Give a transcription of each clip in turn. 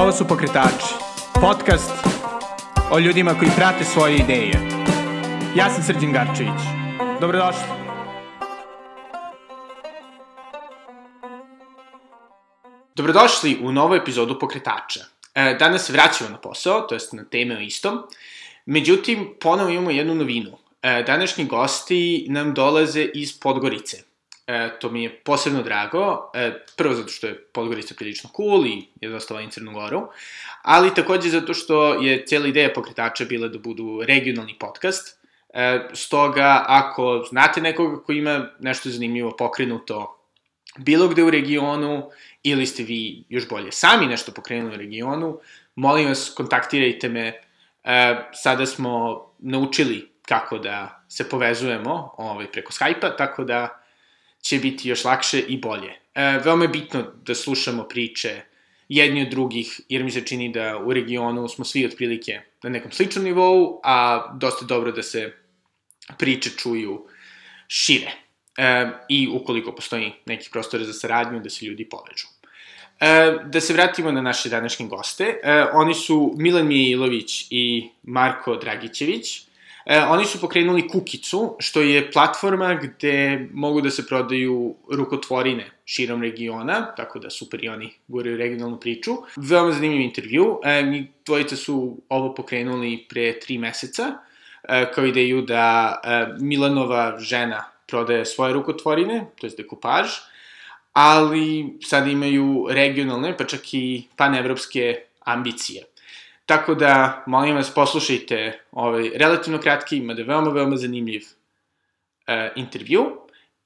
Ovo su Pokretači, podcast o ljudima koji prate svoje ideje. Ja sam Srđan Garčević. Dobrodošli. Dobrodošli u novu epizodu Pokretača. E, danas se vraćamo na posao, to jest na teme o istom. Međutim, ponovo imamo jednu novinu. E, današnji gosti nam dolaze iz Podgorice. E, to mi je posebno drago, e, prvo zato što je Podgorica prilično cool i je dosta volim Crnu Goru, ali takođe zato što je cijela ideja pokretača bila da budu regionalni podcast, e, stoga ako znate nekoga ko ima nešto zanimljivo pokrenuto bilo gde u regionu, ili ste vi još bolje sami nešto pokrenuli u regionu, molim vas, kontaktirajte me, e, sada smo naučili kako da se povezujemo ovaj, preko Skype-a, tako da će biti još lakše i bolje. E, veoma je bitno da slušamo priče jedni od drugih, jer mi se čini da u regionu smo svi otprilike na nekom sličnom nivou, a dosta dobro da se priče čuju šire. E, I ukoliko postoji nekih prostora za saradnju, da se ljudi povežu. E, da se vratimo na naše današnje goste. E, oni su Milan Mijailović i Marko Dragićević. E, oni su pokrenuli Kukicu, što je platforma gde mogu da se prodaju rukotvorine širom regiona, tako da super i oni guraju regionalnu priču. Veoma zanimljiv intervju. E, dvojica su ovo pokrenuli pre tri meseca, e, kao ideju da e, Milanova žena prodaje svoje rukotvorine, to je dekupaž, ali sad imaju regionalne, pa čak i panevropske ambicije. Tako da, molim vas, poslušajte ovaj relativno kratki, ima da veoma, veoma zanimljiv e, intervju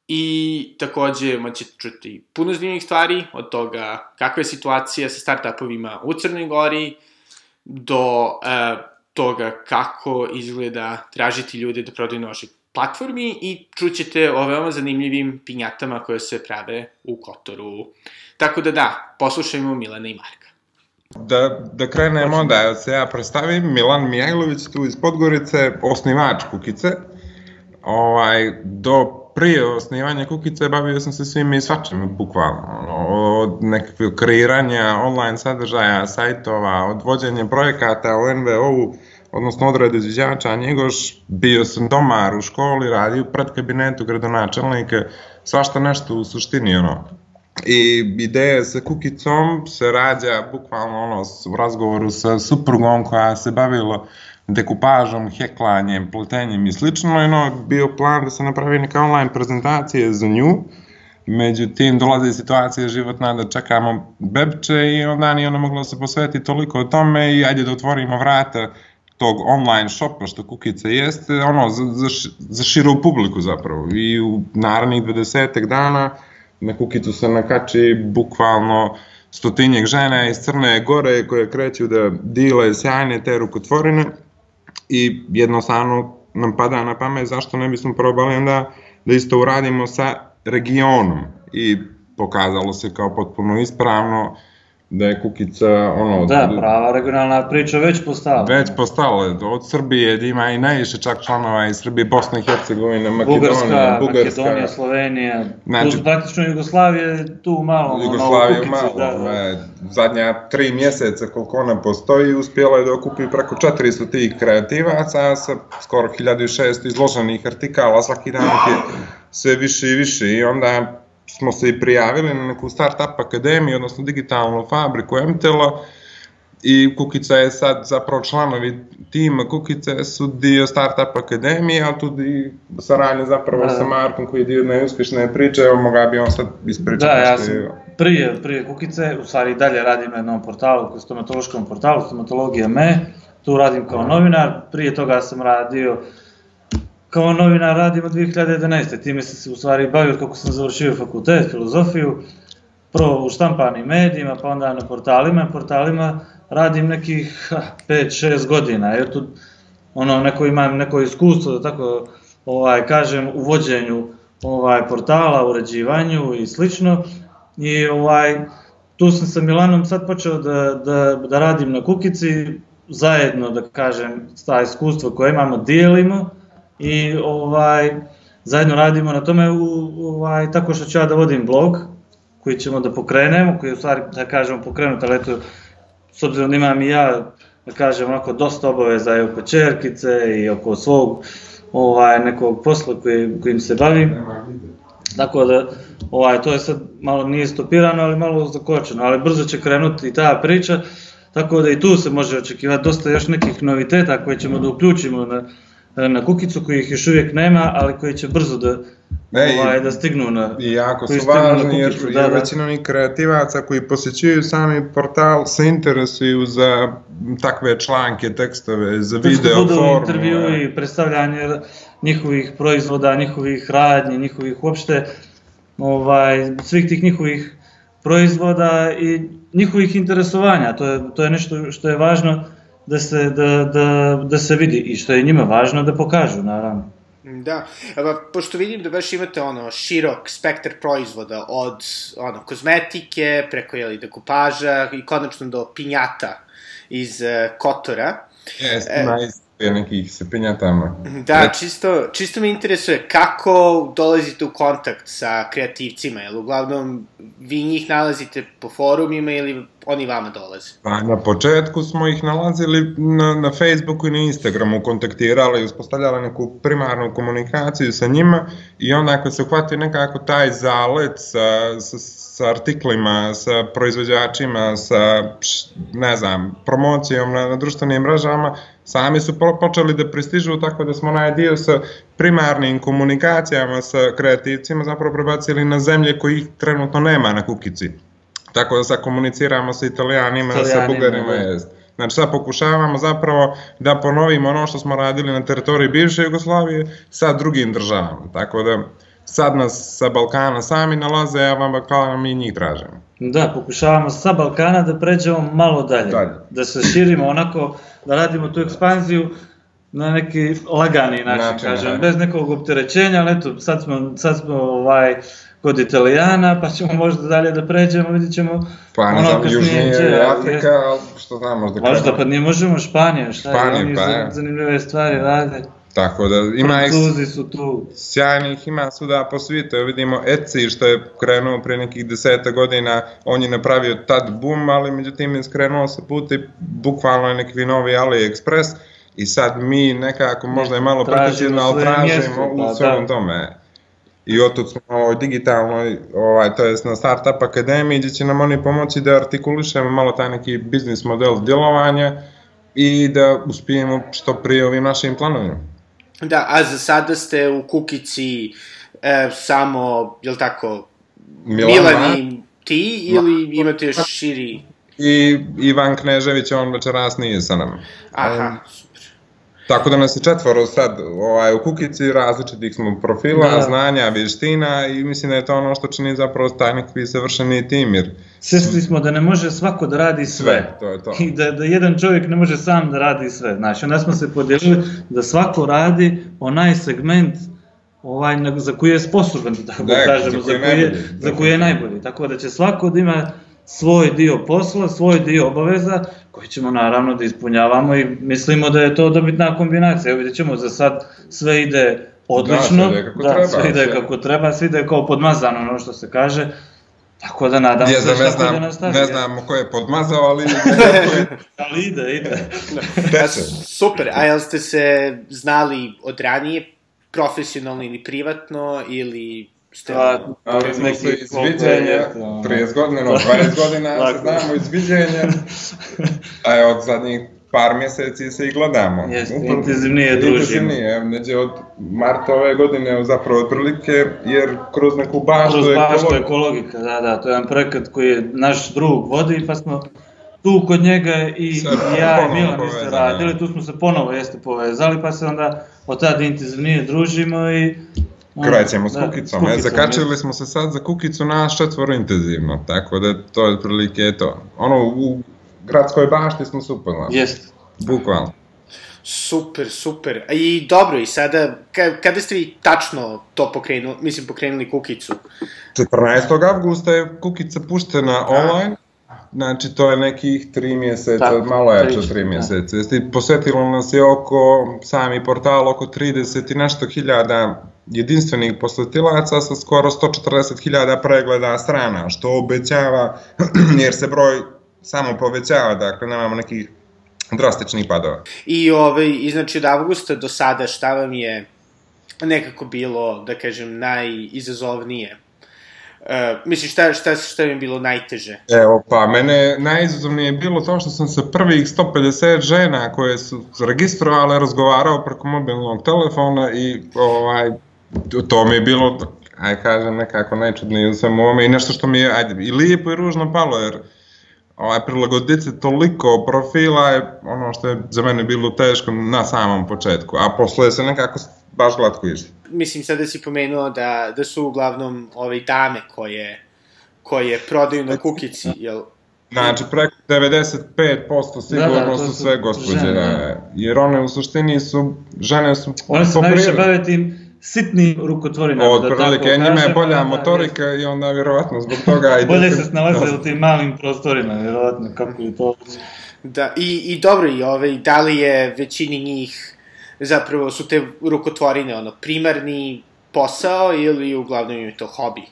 i takođe moćete čuti puno zanimljivih stvari od toga kakva je situacija sa startupovima u Crnoj Gori do e, toga kako izgleda tražiti ljude da prodaju na vašoj platformi i čućete o veoma zanimljivim pinjatama koje se prave u Kotoru. Tako da da, poslušajmo Milana i Marka. Da, da krenemo evo se ja predstavim, Milan Mijajlović tu iz Podgorice, osnivač Kukice. Ovaj, do prije osnivanja Kukice bavio sam se svim i svačim, bukvalno. Od nekakvog kreiranja online sadržaja, sajtova, od vođenja projekata u NVO-u, odnosno odrade izviđača Njegoš, bio sam domar u školi, radio pred kabinetu gradonačelnika, svašta nešto u suštini, ono, I ideja sa kukicom se rađa bukvalno ono u razgovoru sa suprugom koja se bavila dekupažom, heklanjem, pletenjem i slično. I no, bio plan da se napravi neka online prezentacija za nju. Međutim, dolaze situacije životna da čekamo bebče i onda nije ona mogla da se posveti toliko o tome i ajde da otvorimo vrata tog online shopa što Kukica jeste, ono, za, za, za širu publiku zapravo. I u naravnih 20 dana na kukicu se nakači bukvalno stotinjeg žene iz Crne Gore koje kreću da dile sjajne te rukotvorine i jednostavno nam pada na pamet zašto ne bismo probali onda da isto uradimo sa regionom. I pokazalo se kao potpuno ispravno da je Kukica ono... Da, prava regionalna priča već postala. Već postala, od Srbije da ima i najviše čak članova iz Srbije, Bosna i Hercegovina, Makedonija, Bugarska, Bugarska Makedonija, Slovenija, znači, tu praktično Jugoslavije tu malo. Jugoslavije ono, malo, da, da. zadnja tri mjeseca koliko ona postoji, uspjela je da okupi preko 400 tih kreativaca sa skoro 1600 izloženih artikala, svaki dan je sve više i više i onda smo se i prijavili na neku startup akademiju, odnosno digitalnu fabriku MTL-a i Kukica je sad zapravo članovi tima Kukice su dio startup akademije, ali tudi saradnje zapravo da. sa Markom koji je dio najuspješne priče, evo moga bi on sad ispričati. Da, ja sam prije, prije Kukice, u stvari dalje radim na jednom portalu, stomatološkom portalu, stomatologija me, tu radim kao novinar, prije toga sam radio kao novinar radim od 2011. Time sam se u stvari bavio kako sam završio fakultet, filozofiju, prvo u štampanim medijima, pa onda na portalima. Portalima radim nekih 5-6 godina. Jer tu ono, neko imam neko iskustvo, da tako ovaj, kažem, u vođenju ovaj, portala, uređivanju i slično. I ovaj, tu sam sa Milanom sad počeo da, da, da radim na kukici, zajedno, da kažem, sta iskustvo koje imamo, dijelimo, i ovaj, zajedno radimo na tome u, ovaj, tako što ću ja da vodim blog koji ćemo da pokrenemo, koji je u stvari, da kažemo, pokrenut, ali eto, s obzirom da imam i ja, da kažem, onako dosta obaveza i oko čerkice i oko svog ovaj, nekog posla koji, kojim se bavim. Tako da, ovaj, to je sad malo nije stopirano, ali malo zakočeno, ali brzo će krenuti ta priča, tako da i tu se može očekivati dosta još nekih noviteta koje ćemo da uključimo na, na kukicu kojih još uvijek nema, ali koji će brzo da, i- ovaj, da stignu na... I jako koji su važni jer, kukicu, jer da, da. većina onih kreativaca koji posjećuju sami portal se interesuju za takve članke, tekstove, za Video, formu. intervju i predstavljanje njihovih proizvoda, njihovih radnji, njihovih uopšte ovaj, svih tih njihovih proizvoda i njihovih interesovanja. To je, to je nešto što je važno da se, da, da, da se vidi i što je njima važno da pokažu, naravno. Da, Evo, pošto vidim da baš imate ono širok spektar proizvoda od ono kozmetike preko jeli dekupaža i konačno do pinjata iz uh, Kotora. Jeste, E. ima isto nekih se pinjatama. Da, čisto, čisto me interesuje kako dolazite u kontakt sa kreativcima, jel uglavnom vi njih nalazite po forumima ili oni vama dolaze? Pa na početku smo ih nalazili na, na Facebooku i na Instagramu, kontaktirali i uspostavljali neku primarnu komunikaciju sa njima i onda ako se uhvati nekako taj zalet sa, sa, sa artiklima, sa proizvođačima, sa, ne znam, promocijom na, na društvenim mrežama, sami su po, počeli da pristižu, tako da smo onaj dio sa primarnim komunikacijama sa kreativcima zapravo prebacili na zemlje kojih trenutno nema na kukici. Tako da sad komuniciramo sa italijanima, sa Italijanima, bugarima, da. Znači sad pokušavamo zapravo da ponovimo ono što smo radili na teritoriji bivše Jugoslavije sa drugim državama. Tako da sad nas sa Balkana sami nalaze, a vam Balkana mi njih tražimo. Da, pokušavamo sa Balkana da pređemo malo dalje. Dalje. Da se širimo onako, da radimo tu ekspanziju na neki lagani način, Način, kažem, da. bez nekog opterećenja, ali eto, sad smo, sad smo ovaj, kod Italijana, pa ćemo možda dalje da pređemo, vidit ćemo. Pa ne Ono znam, južnije je Afrika, ali što znam možda Možda, krenemo. pa nije možemo Španija, šta je, Španija, oni pa za- je. zanimljive stvari rade. Tako da ima Francuzi su tu. sjajnih ima svuda po svijetu. Vidimo Etsy što je krenuo pre nekih deseta godina, on je napravio tad boom, ali međutim je skrenuo sa puta i bukvalno je neki novi AliExpress i sad mi nekako možda je malo ali svoje tražimo u pa svemu da. tome. I otud smo na ovoj digitalnoj, ovaj, to jest na Startup Akademiji, gdje će nam oni pomoći da artikulišemo malo taj neki biznis model djelovanja i da uspijemo što prije ovim našim planovima. Da, a za sada ste u Kukici e, samo, jel tako, Milan Milan i ti ili imate još širi... i Ivan Knežević, on večeras nije sa nama. Aha, super. Tako da nas je četvoro sad ovaj, u kukici, različitih smo profila, Da. da. znanja, vještina i mislim da je to ono što čini zapravo taj neki savršeni tim, jer Svjesni smo da ne može svako da radi sve. sve, to je to. I da, da jedan čovjek ne može sam da radi sve. Znači, onda smo se podijelili da svako radi onaj segment ovaj, za koji je sposoban, da tako Da, kažemo, za koji je za koji je najbolji. Tako da će svako da ima svoj dio posla, svoj dio obaveza, koji ćemo naravno da ispunjavamo i mislimo da je to dobitna kombinacija. Evo vidjet ćemo, za sad sve ide odlično, sve ide kako da, treba, sve ide kako treba, sve ide kao podmazano, ono što se kaže, Tako da nadam Ja se znam, da ne tako da znam, nastavi. ne znamo ko je podmazao, ali Ali ide, ide. Teče. super, a jel ste se znali od ranije, profesionalno ili privatno, ili ste... Pa, Ali smo se neki iz koliko viđenja, je, ono. 30 godina, no 20 godina se znamo iz viđenja, a je od zadnjih par mjeseci se i gledamo. Jeste, Upravo- intenzivnije družimo. Intenzivnije, neđe od marta ove godine, zapravo otprilike, jer kroz neku baštu Kroz baštu ekolog- ekologika, da, da, to je jedan projekat koji je naš drug vodi, pa smo tu kod njega i Se ja i Milan isto radili, tu smo se ponovo jeste povezali, pa se onda od tada intenzivnije družimo i... Krećemo s da, kukicom. E, zakačili smo se sad za kukicu naš četvoro intenzivno, tako da to je otprilike to. Ono, u gradskoj bašti smo se upoznali. Jeste. Bukvalno. Super, super. I dobro, i sada, ka, kada ste vi tačno to pokrenuli, mislim, pokrenuli kukicu? 14. avgusta je kukica puštena online, znači to je nekih tri mjeseca, Tako, malo tri, jače od tri da. mjeseca. Jeste, posetilo nas je oko, sami portal, oko 30 i nešto hiljada jedinstvenih posetilaca sa skoro 140 hiljada pregleda strana, što obećava, jer se broj samo povećava, dakle nemamo nekih drastičnih padova. I, ovaj, i znači od avgusta do sada šta vam je nekako bilo, da kažem, najizazovnije? Uh, mislim, šta, šta, šta je bilo najteže? Evo, pa, mene najizazovnije je bilo to što sam sa prvih 150 žena koje su registrovale razgovarao preko mobilnog telefona i ovaj, to mi je bilo, aj kažem, nekako najčudnije u svemu ovome i nešto što mi je, ajde, i lijepo i ružno palo, jer ovaj, prilagoditi toliko profila je ono što je za mene bilo teško na samom početku, a posle se nekako baš glatko išli. Mislim, sada si pomenuo da, da su uglavnom ove dame koje, koje prodaju na kukici, jel? Znači, preko 95% sigurno da, da, su, su sve gospođe, žene. Da. jer one u suštini su, žene su... One se najviše bave tim sitnim rukotvorinama. Od da prilike, njima je bolja da, motorika i onda vjerovatno zbog toga... I Bolje se snalaze u tim malim prostorima, vjerovatno, kako je to... Da, i, i dobro, i ove, da li je većini njih zapravo su te rukotvorine ono primarni posao ili uglavnom im je to hobi?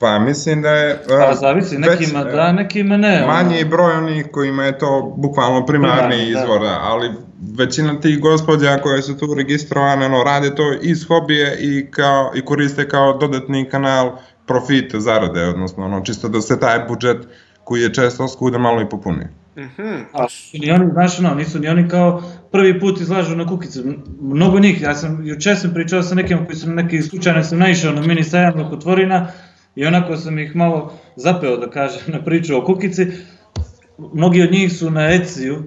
Pa mislim da je... Pa zavisi, nekima već, da, nekima ne. Manji ono. broj onih kojima je to bukvalno primarni primarni da. izvor, da. ali većina tih gospodja koje su tu registrovane, ono, rade to iz hobije i, kao, i koriste kao dodatni kanal profita, zarade, odnosno, ono, čisto da se taj budžet koji je često skuda malo i popuni. Mhm. Mm A ni oni, znaš, ono, nisu ni oni kao prvi put izlažu na kukice. Mnogo njih, ja sam, juče sam pričao sa nekim koji su neki slučajno sam naišao na mini sajam rukotvorina i onako sam ih malo zapeo da kažem na priču o kukici. Mnogi od njih su na Etsiju,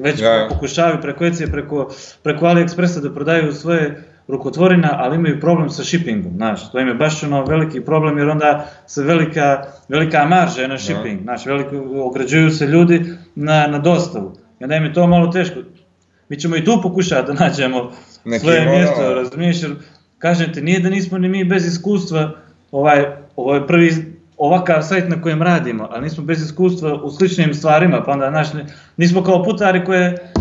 već ja. pokušavaju preko Ecije, preko, preko AliExpressa da prodaju svoje rukotvorina, ali imaju problem sa shippingom, znaš, to im je baš ono veliki problem jer onda se velika, velika marža na shipping, ja. znaš, veliko, ograđuju se ljudi na, na dostavu. I onda im je to malo teško. Mi ćemo i tu pokušati da nađemo Neki svoje mjesto, razumiješ, jer kažem ti, nije da nismo ni mi bez iskustva, ovaj, ovaj prvi ovakav sajt na kojem radimo, ali nismo bez iskustva u sličnim stvarima, pa onda, znaš, nismo kao putari koje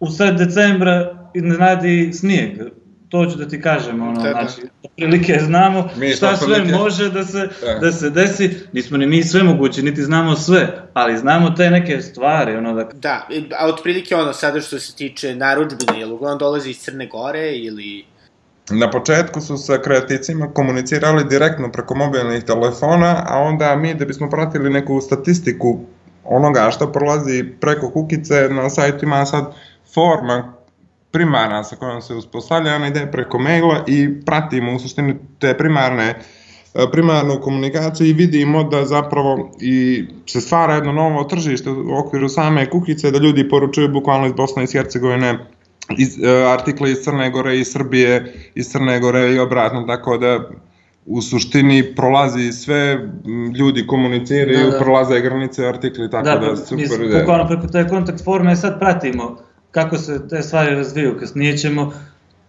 u sred decembra iznenadi snijeg, to ću da ti kažem, ono, Teta. znači, prilike znamo mi šta sve može da se, da. da se desi, nismo ni mi sve moguće, niti znamo sve, ali znamo te neke stvari, ono da... Da, a otprilike ono, sada što se tiče naručbine, jel uglavnom dolazi iz Crne Gore ili... Na početku su sa kreaticima komunicirali direktno preko mobilnih telefona, a onda mi da bismo pratili neku statistiku onoga što prolazi preko kukice, na sajtu ima sad forma primarna sa kojom se uspostavlja, ona ide preko maila i pratimo u suštini te primarne e, primarnu komunikaciju i vidimo da zapravo i se stvara jedno novo tržište u okviru same kukice, da ljudi poručuju bukvalno iz Bosne i Hercegovine iz, uh, artikle iz Crne Gore i Srbije, iz Crne Gore i obratno, tako da u suštini prolazi sve, ljudi komuniciraju, da, da. prolaze granice artikli, tako da, da super ide. Bukvalno preko te kontakt forme sad pratimo kako se te stvari razviju. Kasnije ćemo,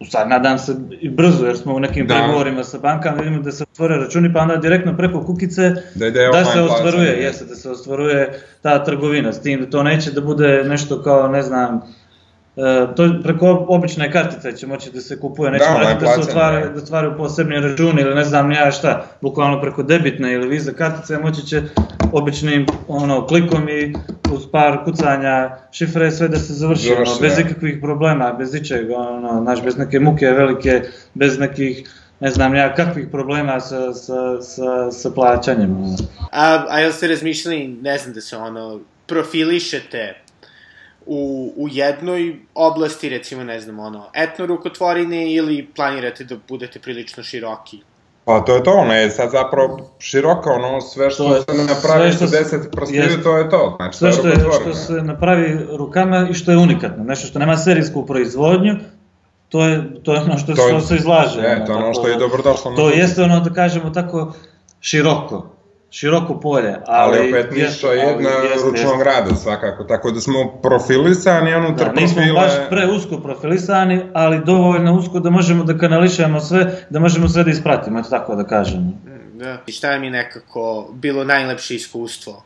sad nadam se i brzo, jer smo u nekim da. pregovorima sa bankama, vidimo da se otvore računi, pa onda direktno preko kukice da, da se ostvaruje, jeste, da se ostvaruje ta trgovina, s tim da to neće da bude nešto kao, ne znam, E, to preko obične kartice će moći da se kupuje, neće da, morati da se otvara, da otvaraju posebni računi ili ne znam ja šta, bukvalno preko debitne ili viza kartice moći će običnim ono, klikom i uz par kucanja šifre sve da se završi, Završi, ono, bez da. ikakvih problema, bez ičeg, ono, znaš, bez neke muke velike, bez nekih ne znam ja kakvih problema sa, sa, sa, sa plaćanjem. A, a jel ste razmišljali, ne znam da se ono, profilišete u, u jednoj oblasti, recimo, ne znam, ono, etno rukotvorine ili planirate da budete prilično široki? Pa to je to, ono je sad zapravo široka, ono sve što je, se napravi sa deset prstiju, to je to. Znači, sve što, je, što se napravi rukama i što je unikatno, nešto što nema serijsku proizvodnju, to je, to je ono što, to je, se izlaže. Je, ono, to je ono što je dobrodošlo. To jeste ono, da kažemo tako, široko široko polje. Ali, ali opet niša jedna jest, ručnog jest. rada svakako, tako da smo profilisani unutar da, nismo profile... baš preusko profilisani, ali dovoljno usko da možemo da kanališemo sve, da možemo sve da ispratimo, eto tako da kažemo. Da. I šta je mi nekako bilo najlepše iskustvo?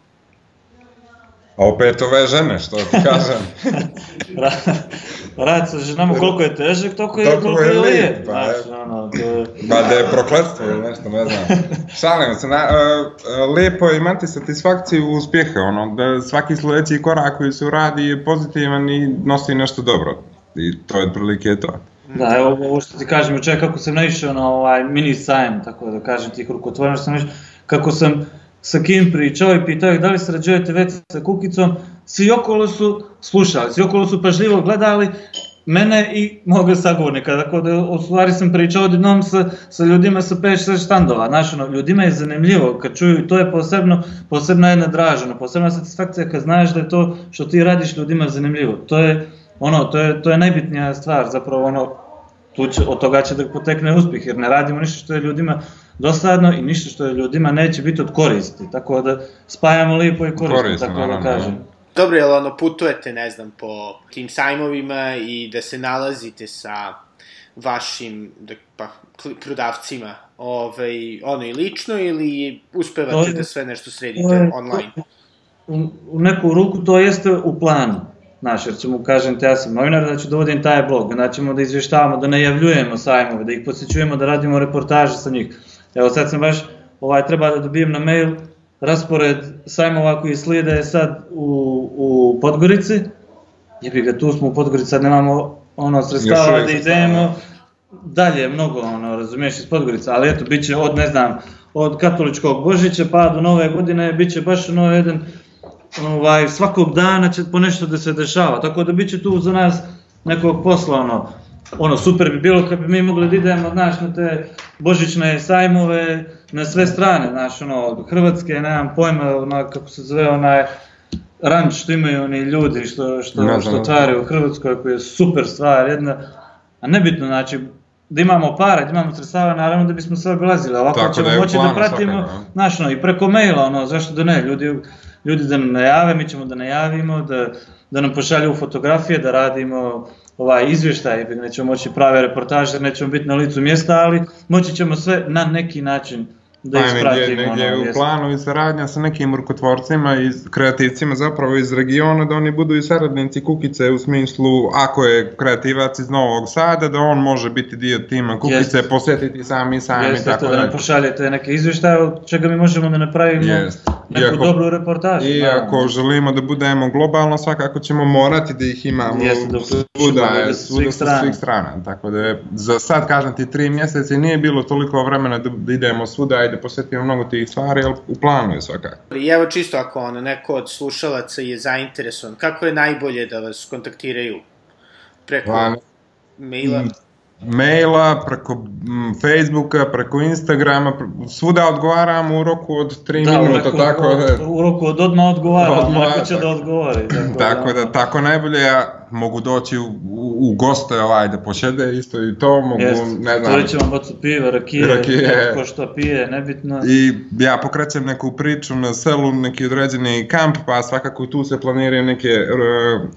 A opet ove žene, što ti kažem. Rad sa ženama koliko je težak, toliko je, koliko je je lijep, lijep. pa Znaš, je. ono, to je... Ba da je prokletstvo ili nešto, ne znam. Šalim se, na, uh, lijepo je imati satisfakciju uspjeha, ono, da svaki sljedeći korak koji se uradi je pozitivan i nosi nešto dobro. I to je otprilike to. Da, evo ovo što ti kažem, jučer kako sam naišao na ovaj mini sajam, tako da kažem tih rukotvorina, što sam naišao, kako sam sa kim pričao i pitao ih da li sarađujete već sa Kukicom, svi okolo su slušali, svi okolo su pažljivo gledali mene i moga sagovornika, tako da u stvari sam pričao odjednom sa, sa ljudima sa 5-6 štandova, znaš, ono, ljudima je zanimljivo kad čuju, i to je posebno, posebna jedna dražena, posebna satisfakcija kad znaš da je to što ti radiš ljudima zanimljivo, to je, ono, to je, to je najbitnija stvar, zapravo ono, tu će, od toga će da potekne uspjeh, jer ne radimo ništa što je ljudima dosadno i ništa što je ljudima neće biti od koristi, tako da spajamo lijepo i korisno, Korisno, tako da naravno, kažem. Dobro, jel ono putujete, ne znam, po tim sajmovima i da se nalazite sa vašim da, pa, prodavcima, ovaj, ono i lično ili To uspevate je- da sve nešto to sredite je- online? U, u neku ruku to jeste u planu. Znaš, jer ćemo, kažem te, ja sam novinar, da ću da vodim taj blog, onda ćemo da izvještavamo, da najavljujemo sajmove, da ih posjećujemo, da radimo reportaže sa njih. Evo sad sam baš, ovaj, treba da dobijem na mail raspored sajmova koji slijede sad u, u Podgorici, jebi ga, tu smo u Podgorici, sad nemamo ono sredstava da idemo. dalje mnogo, ono, razumiješ, iz Podgorica, ali eto, bit će od, ne znam, od katoličkog Božića pa do nove godine, bit će baš ono jedan, ovaj, svakog dana će po nešto da se dešava, tako da bit će tu za nas nekog posla, ono, ono, super bi bilo kad bi mi mogli da idemo, znaš, na te božićne sajmove, na sve strane, znaš, ono, od Hrvatske, nemam pojma, ona, kako se zove, onaj, ranč što imaju oni ljudi što, što, Ne znam. što otvaraju u Hrvatskoj, koja je super stvar, jedna, a nebitno, znači, da imamo para, da imamo sredstava, naravno da bismo sve obilazili, ovako Tako ćemo da moći da pratimo, svakako. znaš, ono, i preko maila, ono, zašto da ne, ljudi, ljudi da nam najave, mi ćemo da najavimo, da, da nam pošalju fotografije, da radimo ovaj izvještaj, nećemo moći prave reportaže, nećemo biti na licu mjesta, ali moći ćemo sve na neki način da Pa, negdje, ispratimo. negdje ono, u planu i saradnja sa nekim rukotvorcima i kreativcima zapravo iz regiona, da oni budu i saradnici Kukice u smislu, ako je kreativac iz Novog Sada, da on može biti dio tima Kukice, Jeste. posjetiti sami sami, Jeste tako to da nam da. pošaljete neke izvještaje od čega mi možemo da napravimo Jest. neku Iako- dobru reportažu. I ako želimo da budemo globalno, svakako ćemo morati da ih imamo Jeste, da svuda, sa svuda svih sa strana. svih strana. Tako da je, za sad kažem ti tri mjeseca nije bilo toliko vremena da, da idemo svuda i da posjetimo mnogo tih stvari, ali u planu je svakako. I evo čisto ako ono, neko od slušalaca je zainteresovan, kako je najbolje da vas kontaktiraju? Preko Pa, maila? Maila, preko Facebooka, preko Instagrama, svuda odgovaramo u roku od 3 Da, minuta, roku- tako da... U roku od odmah odgovara, Odmah, lako će tako. da odgovori. Tako, Tako da, tako najbolje ja mogu doći u, u, u goste ovaj, da pošede isto i to, mogu, Jest, ne znam, otvorit ćemo bocu piva, rakije, Rakije. ko što pije, nebitno. I ja pokrećem neku priču na selu, neki određeni kamp, pa svakako tu se planiraju neke e,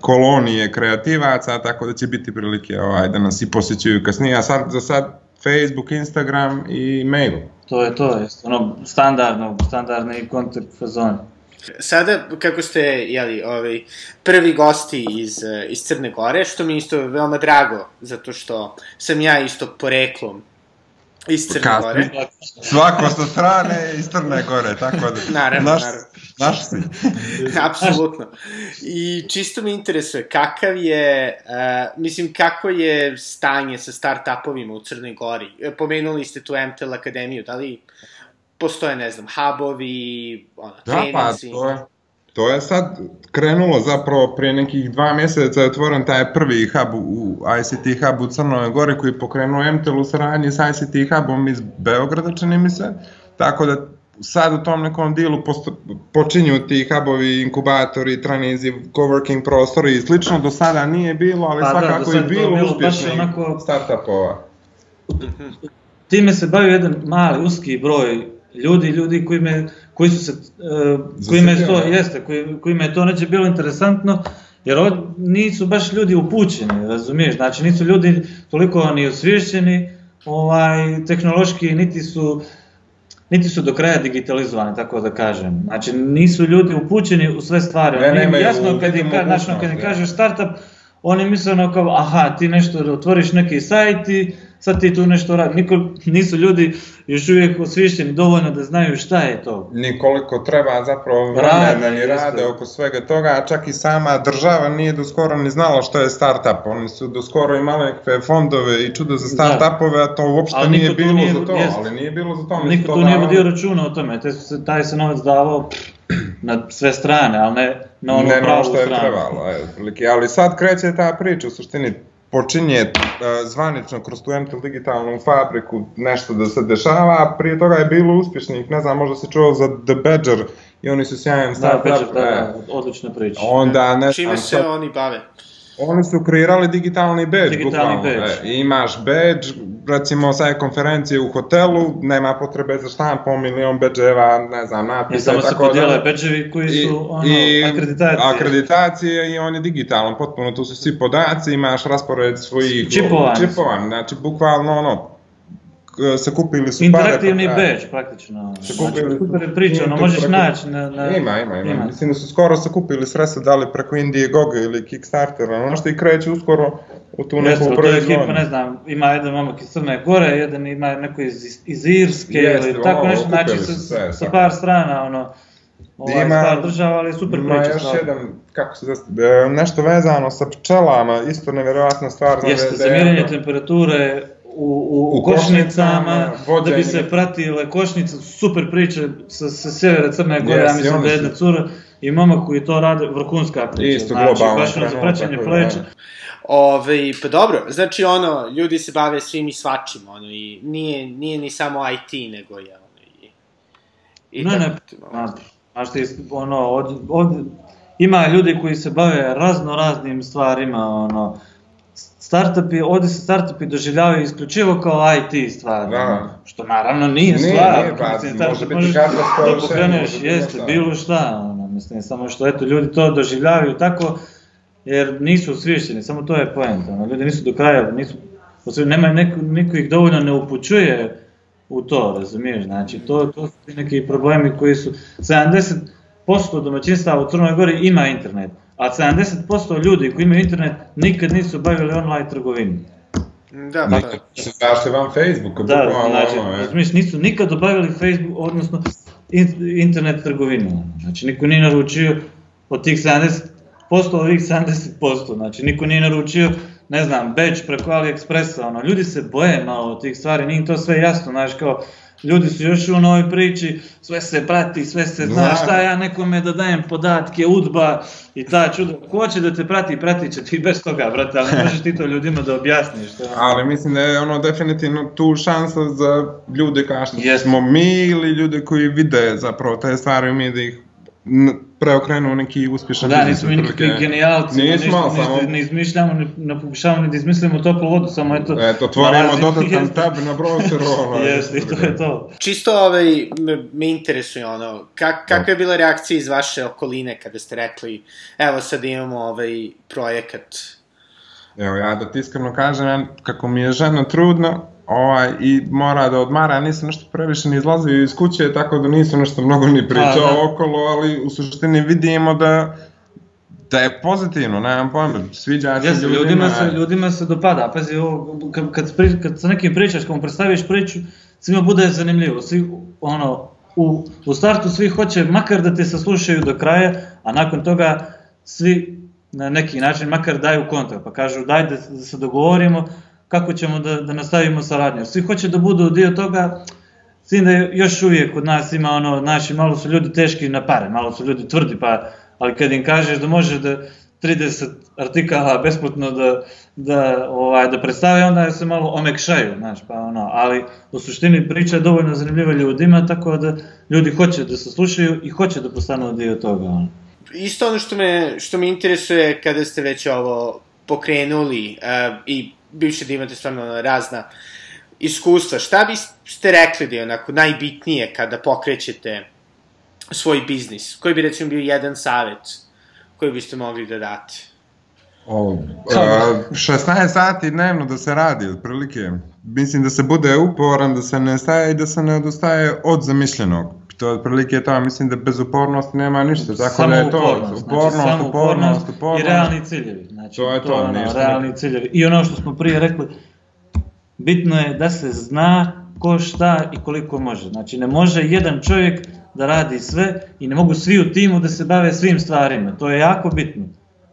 kolonije kreativaca, tako da će biti prilike ovaj, da nas i posjećuju kasnije. A sad, za sad Facebook, Instagram i mail. To je to, jest, ono, standardno, standardni kontakt fazon. Sada, kako ste, jeli, ovaj, prvi gosti iz, eh, iz Crne Gore, što mi isto veoma drago, zato što sam ja isto poreklom iz Crne Kasni. Gore. Svako sa strane iz Crne Gore, tako da... Naravno, naš, naravno. Naš si. Apsolutno. I čisto me interesuje kakav je, uh, mislim, kako je stanje sa start-upovima u Crnoj Gori? Pomenuli ste tu MTL Akademiju, da li postoje, ne znam, hubovi, ono, Da, pa treninzi? to je, to je sad krenulo zapravo prije nekih dva mjeseca je otvoren taj prvi hub u, ICT hub u Crnoj Gori koji je pokrenuo MTL u saradnji s ICT hubom iz Beograda, čini mi se. Tako da sad u tom nekom dilu posto, počinju ti hubovi, inkubatori, tranizi, coworking prostori i slično. Do sada nije bilo, ali Pa da, svakako do je bilo bilo uspješnih onako- startupova. Time se bavi jedan mali, uski broj ljudi, ljudi koji, me, koji su se, uh, koji me to, jeste, koji, koji me to neće bilo interesantno, jer ovo nisu baš ljudi upućeni, razumiješ, znači nisu ljudi toliko ni osvješćeni, ovaj, tehnološki, niti su, niti su do kraja digitalizovani, tako da kažem. Znači, nisu ljudi upućeni u sve stvari. Ne, nemaju jasno, kad im, ka, znači, kad im mogućnosti, kažeš startup, oni misle ono kao, aha, ti nešto otvoriš neki sajt i sad ti tu nešto radi. Niko, nisu ljudi još uvijek osviješteni dovoljno da znaju šta je to. ni koliko treba zapravo vremena ni jeste. rade oko svega toga, a čak i sama država nije do skoro ni znala što je startup. Oni su do skoro imali nekakve fondove i čudo za startupove, a to uopšte Ali nije bilo nije- za to, jeste. ali nije bilo za to. Niko to tu nije vodio računa o tome, te su se, taj se novac davao na sve strane, ali ne na ono ne pravu što je trebalo, ali sad kreće ta priča, u suštini počinje e, zvanično kroz tu Entel digitalnu fabriku nešto da se dešava, a prije toga je bilo uspješnih, ne znam, možda se čuo za The Badger i oni su sjajan Da, startup. Badger, da, e. da, odlična priča. Onda, ne Čime znam, se sad- oni bave? Oni su kreirali digitalni badge, Digitalni bukvalno. badge. E, imaš badge, recimo sa konferencije u hotelu, nema potrebe za štampom, milion badgeeva, ne znam, Ne natpisa samo i se tako podijele bedževi koji I- su ono, i akreditacije. akreditacije i on je digitalan, potpuno tu su svi podaci, imaš raspored svojih Čipovani su. čipovan, znači bukvalno ono, se kupili su Interaktivni pare, pa- badge, praktično. Se Znači, kupili- super je priča, ono, možeš preko- naći na... na... Ima, ima, ima, Ima. Mislim da su skoro sakupili sredstva dali preko Indiegogo ili Kickstartera, ono što i kreće uskoro u tu neku Jeste, proizvodnju. ekipa, ne znam, ima jedan momak iz Crne Gore, jedan ima neko iz, iz Irske Jeste, ili tako ovo, nešto, znači sa, su se, sa par strana, ono, ovaj, Ima- par država, ali super Ima priča. još stvarno. jedan, kako se zove, e, nešto vezano sa pčelama, isto nevjerovatna stvar. znam Jeste, za je- mjerenje temperature u, u, U košnicama, košnicama, da bi se pratile košnice, super priče sa, sa sjevera Crne Gore, ja Jeste, mislim da je jedna cura i momak koji to rade, vrhunska priča, Isto znači baš ono za praćenje tako da, pleća. Ove, pa dobro, znači ono, ljudi se bave svim i svačim, ono, i nije, nije ni samo IT, nego je ono, i... i Ne, ne, ono. Znaš, znaš ti, ono, od, od, ima ljudi koji se bave razno raznim stvarima, ono, startupi, ovdje se startupi doživljavaju isključivo kao IT stvari, Da. što naravno nije Nije, stvar, nije, pa, mislim, može startup biti možeš kadrovsko da pokreneš, jeste, bilo šta, ono, mislim, samo što eto, ljudi to doživljavaju tako, jer nisu osviješćeni, samo to je poenta, ono, ljudi nisu do kraja, nisu, nema neko, niko ih dovoljno ne upućuje u to, razumiješ, znači, to, to su ti neki problemi koji su, 70% domaćinstava u Crnoj Gori ima internet, a 70% ljudi koji imaju internet nikad nisu bavili online trgovinu. Da, pa, Nikad se zašli van Facebooka, Da, znači, ono, e. razumiješ, nisu nikad obavili Facebook, odnosno in- internet trgovinu. Znači, niko nije naručio od tih 70%, ovih 70%, znači, niko nije naručio, ne znam, badge preko AliExpressa, ono, ljudi se boje malo od tih stvari, nije to sve jasno, znaš, kao, ljudi su još u novoj priči, sve se prati, sve se zna, Da. šta ja nekome da dajem podatke, udba i ta čuda, ko će da te prati, pratit će ti bez toga, brate, ali možeš ti to ljudima da objasniš. To, je- Ali mislim da je ono definitivno tu šansa za ljude kao što Jeste. smo mi ili ljude koji vide zapravo te stvari umije da ih n- preokrenu u neki uspješan Da, biznis, nismo mi nikakvi otprilike. genijalci, Nismo, ništa, samo- ne izmišljamo, ne, ne pokušavamo ni da izmislimo toplu vodu, samo eto... Eto, otvorimo dodatan tab na browseru, ono. Jeste, i to je to. Čisto ovaj, me, me interesuje ono, kak, kakva je bila reakcija iz vaše okoline kada ste rekli, evo sad imamo ovaj projekat. Evo, ja da ti iskreno kažem, kako mi je žena trudna, ovaj, i mora da odmara, nisam nešto previše ni izlazio iz kuće, tako da nisam nešto mnogo ni pričao A, da. okolo, ali u suštini vidimo da da je pozitivno, nemam pojma, sviđa se Jeste, ljudima. ljudima se, ljudima se dopada, pazi, ovo, kad, kad, pri, kad sa nekim pričaš, kad mu predstaviš priču, svima bude zanimljivo, svi, ono, u, u startu svi hoće makar da te saslušaju do kraja, a nakon toga svi na neki način makar daju kontakt, pa kažu daj da, da se dogovorimo kako ćemo da, da nastavimo saradnju. Svi hoće da budu dio toga, s tim da još uvijek kod nas ima ono, naši, malo su ljudi teški na pare, malo su ljudi tvrdi, pa, ali kad im kažeš da može da 30 artikala besplatno da, da, ovaj, da predstave, onda se malo omekšaju, znaš, pa ono, ali u suštini priča je dovoljno zanimljiva ljudima, tako da ljudi hoće da se slušaju i hoće da postanu dio toga, ono. Isto ono što me, što me interesuje kada ste već ovo pokrenuli uh, i bivše da imate stvarno razna iskustva, šta biste rekli da je onako najbitnije kada pokrećete svoj biznis? Koji bi recimo bio jedan savet koji biste mogli da date? O, a, 16 sati dnevno da se radi, otprilike. Mislim da se bude uporan, da se ne staje i da se ne odustaje od zamišljenog. To je otprilike to, mislim da bez upornosti nema ništa, tako Samo da je to upornost, upornost, znači, samo upornost, upornost. i realni ciljevi. Znači, To je to, ono, ništa realni ciljevi. I ono što smo prije rekli, bitno je da se zna ko šta i koliko može. Znači, ne može jedan čovjek da radi sve i ne mogu svi u timu da se bave svim stvarima. To je jako bitno.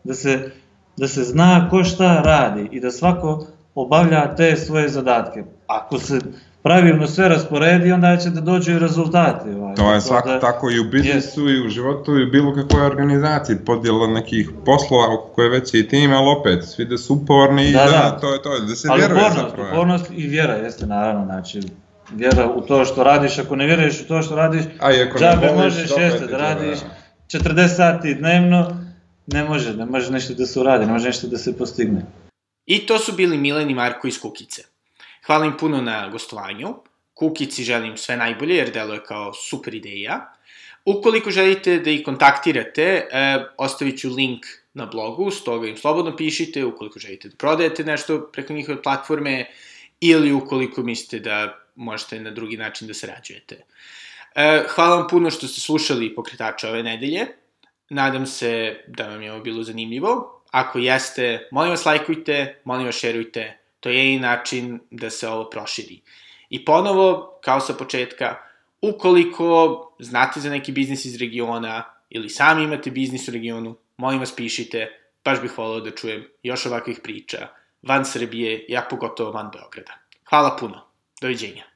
Da se, da se zna ko šta radi i da svako obavlja te svoje zadatke. Ako se pravilno sve rasporedi, onda će da dođu i rezultati. Ovaj. To je Tako svako da- tako i u biznisu i u životu i u bilo kakvoj organizaciji, podjela nekih poslova oko koje već je i tim, ali opet, svi da su uporni i Da, da, da. to je to, da se Ali vjeruje upornost, zapravo. upornost i vjera jeste naravno, znači vjera u to što radiš, ako ne vjeruješ u to što radiš, A i ako ne džabe možeš jeste je da radiš da. 40 sati dnevno, ne može, ne može nešto da se uradi, ne može nešto da se postigne. I to su bili Milen i Marko iz Kukice. Hvala im puno na gostovanju. Kukici želim sve najbolje jer deluje kao super ideja. Ukoliko želite da ih kontaktirate, e, ostavit ću link na blogu, stoga im slobodno pišite ukoliko želite da prodajete nešto preko njihove platforme ili ukoliko mislite da možete na drugi način da sarađujete. E, hvala vam puno što ste slušali pokretača ove nedelje. Nadam se da vam je ovo bilo zanimljivo. Ako jeste, molim vas lajkujte, molim vas šerujte. To je i način da se ovo proširi. I ponovo, kao sa početka, ukoliko znate za neki biznis iz regiona ili sami imate biznis u regionu, molim vas pišite, baš bih volao da čujem još ovakvih priča van Srbije, ja pogotovo van Beograda. Hvala puno. Doviđenja.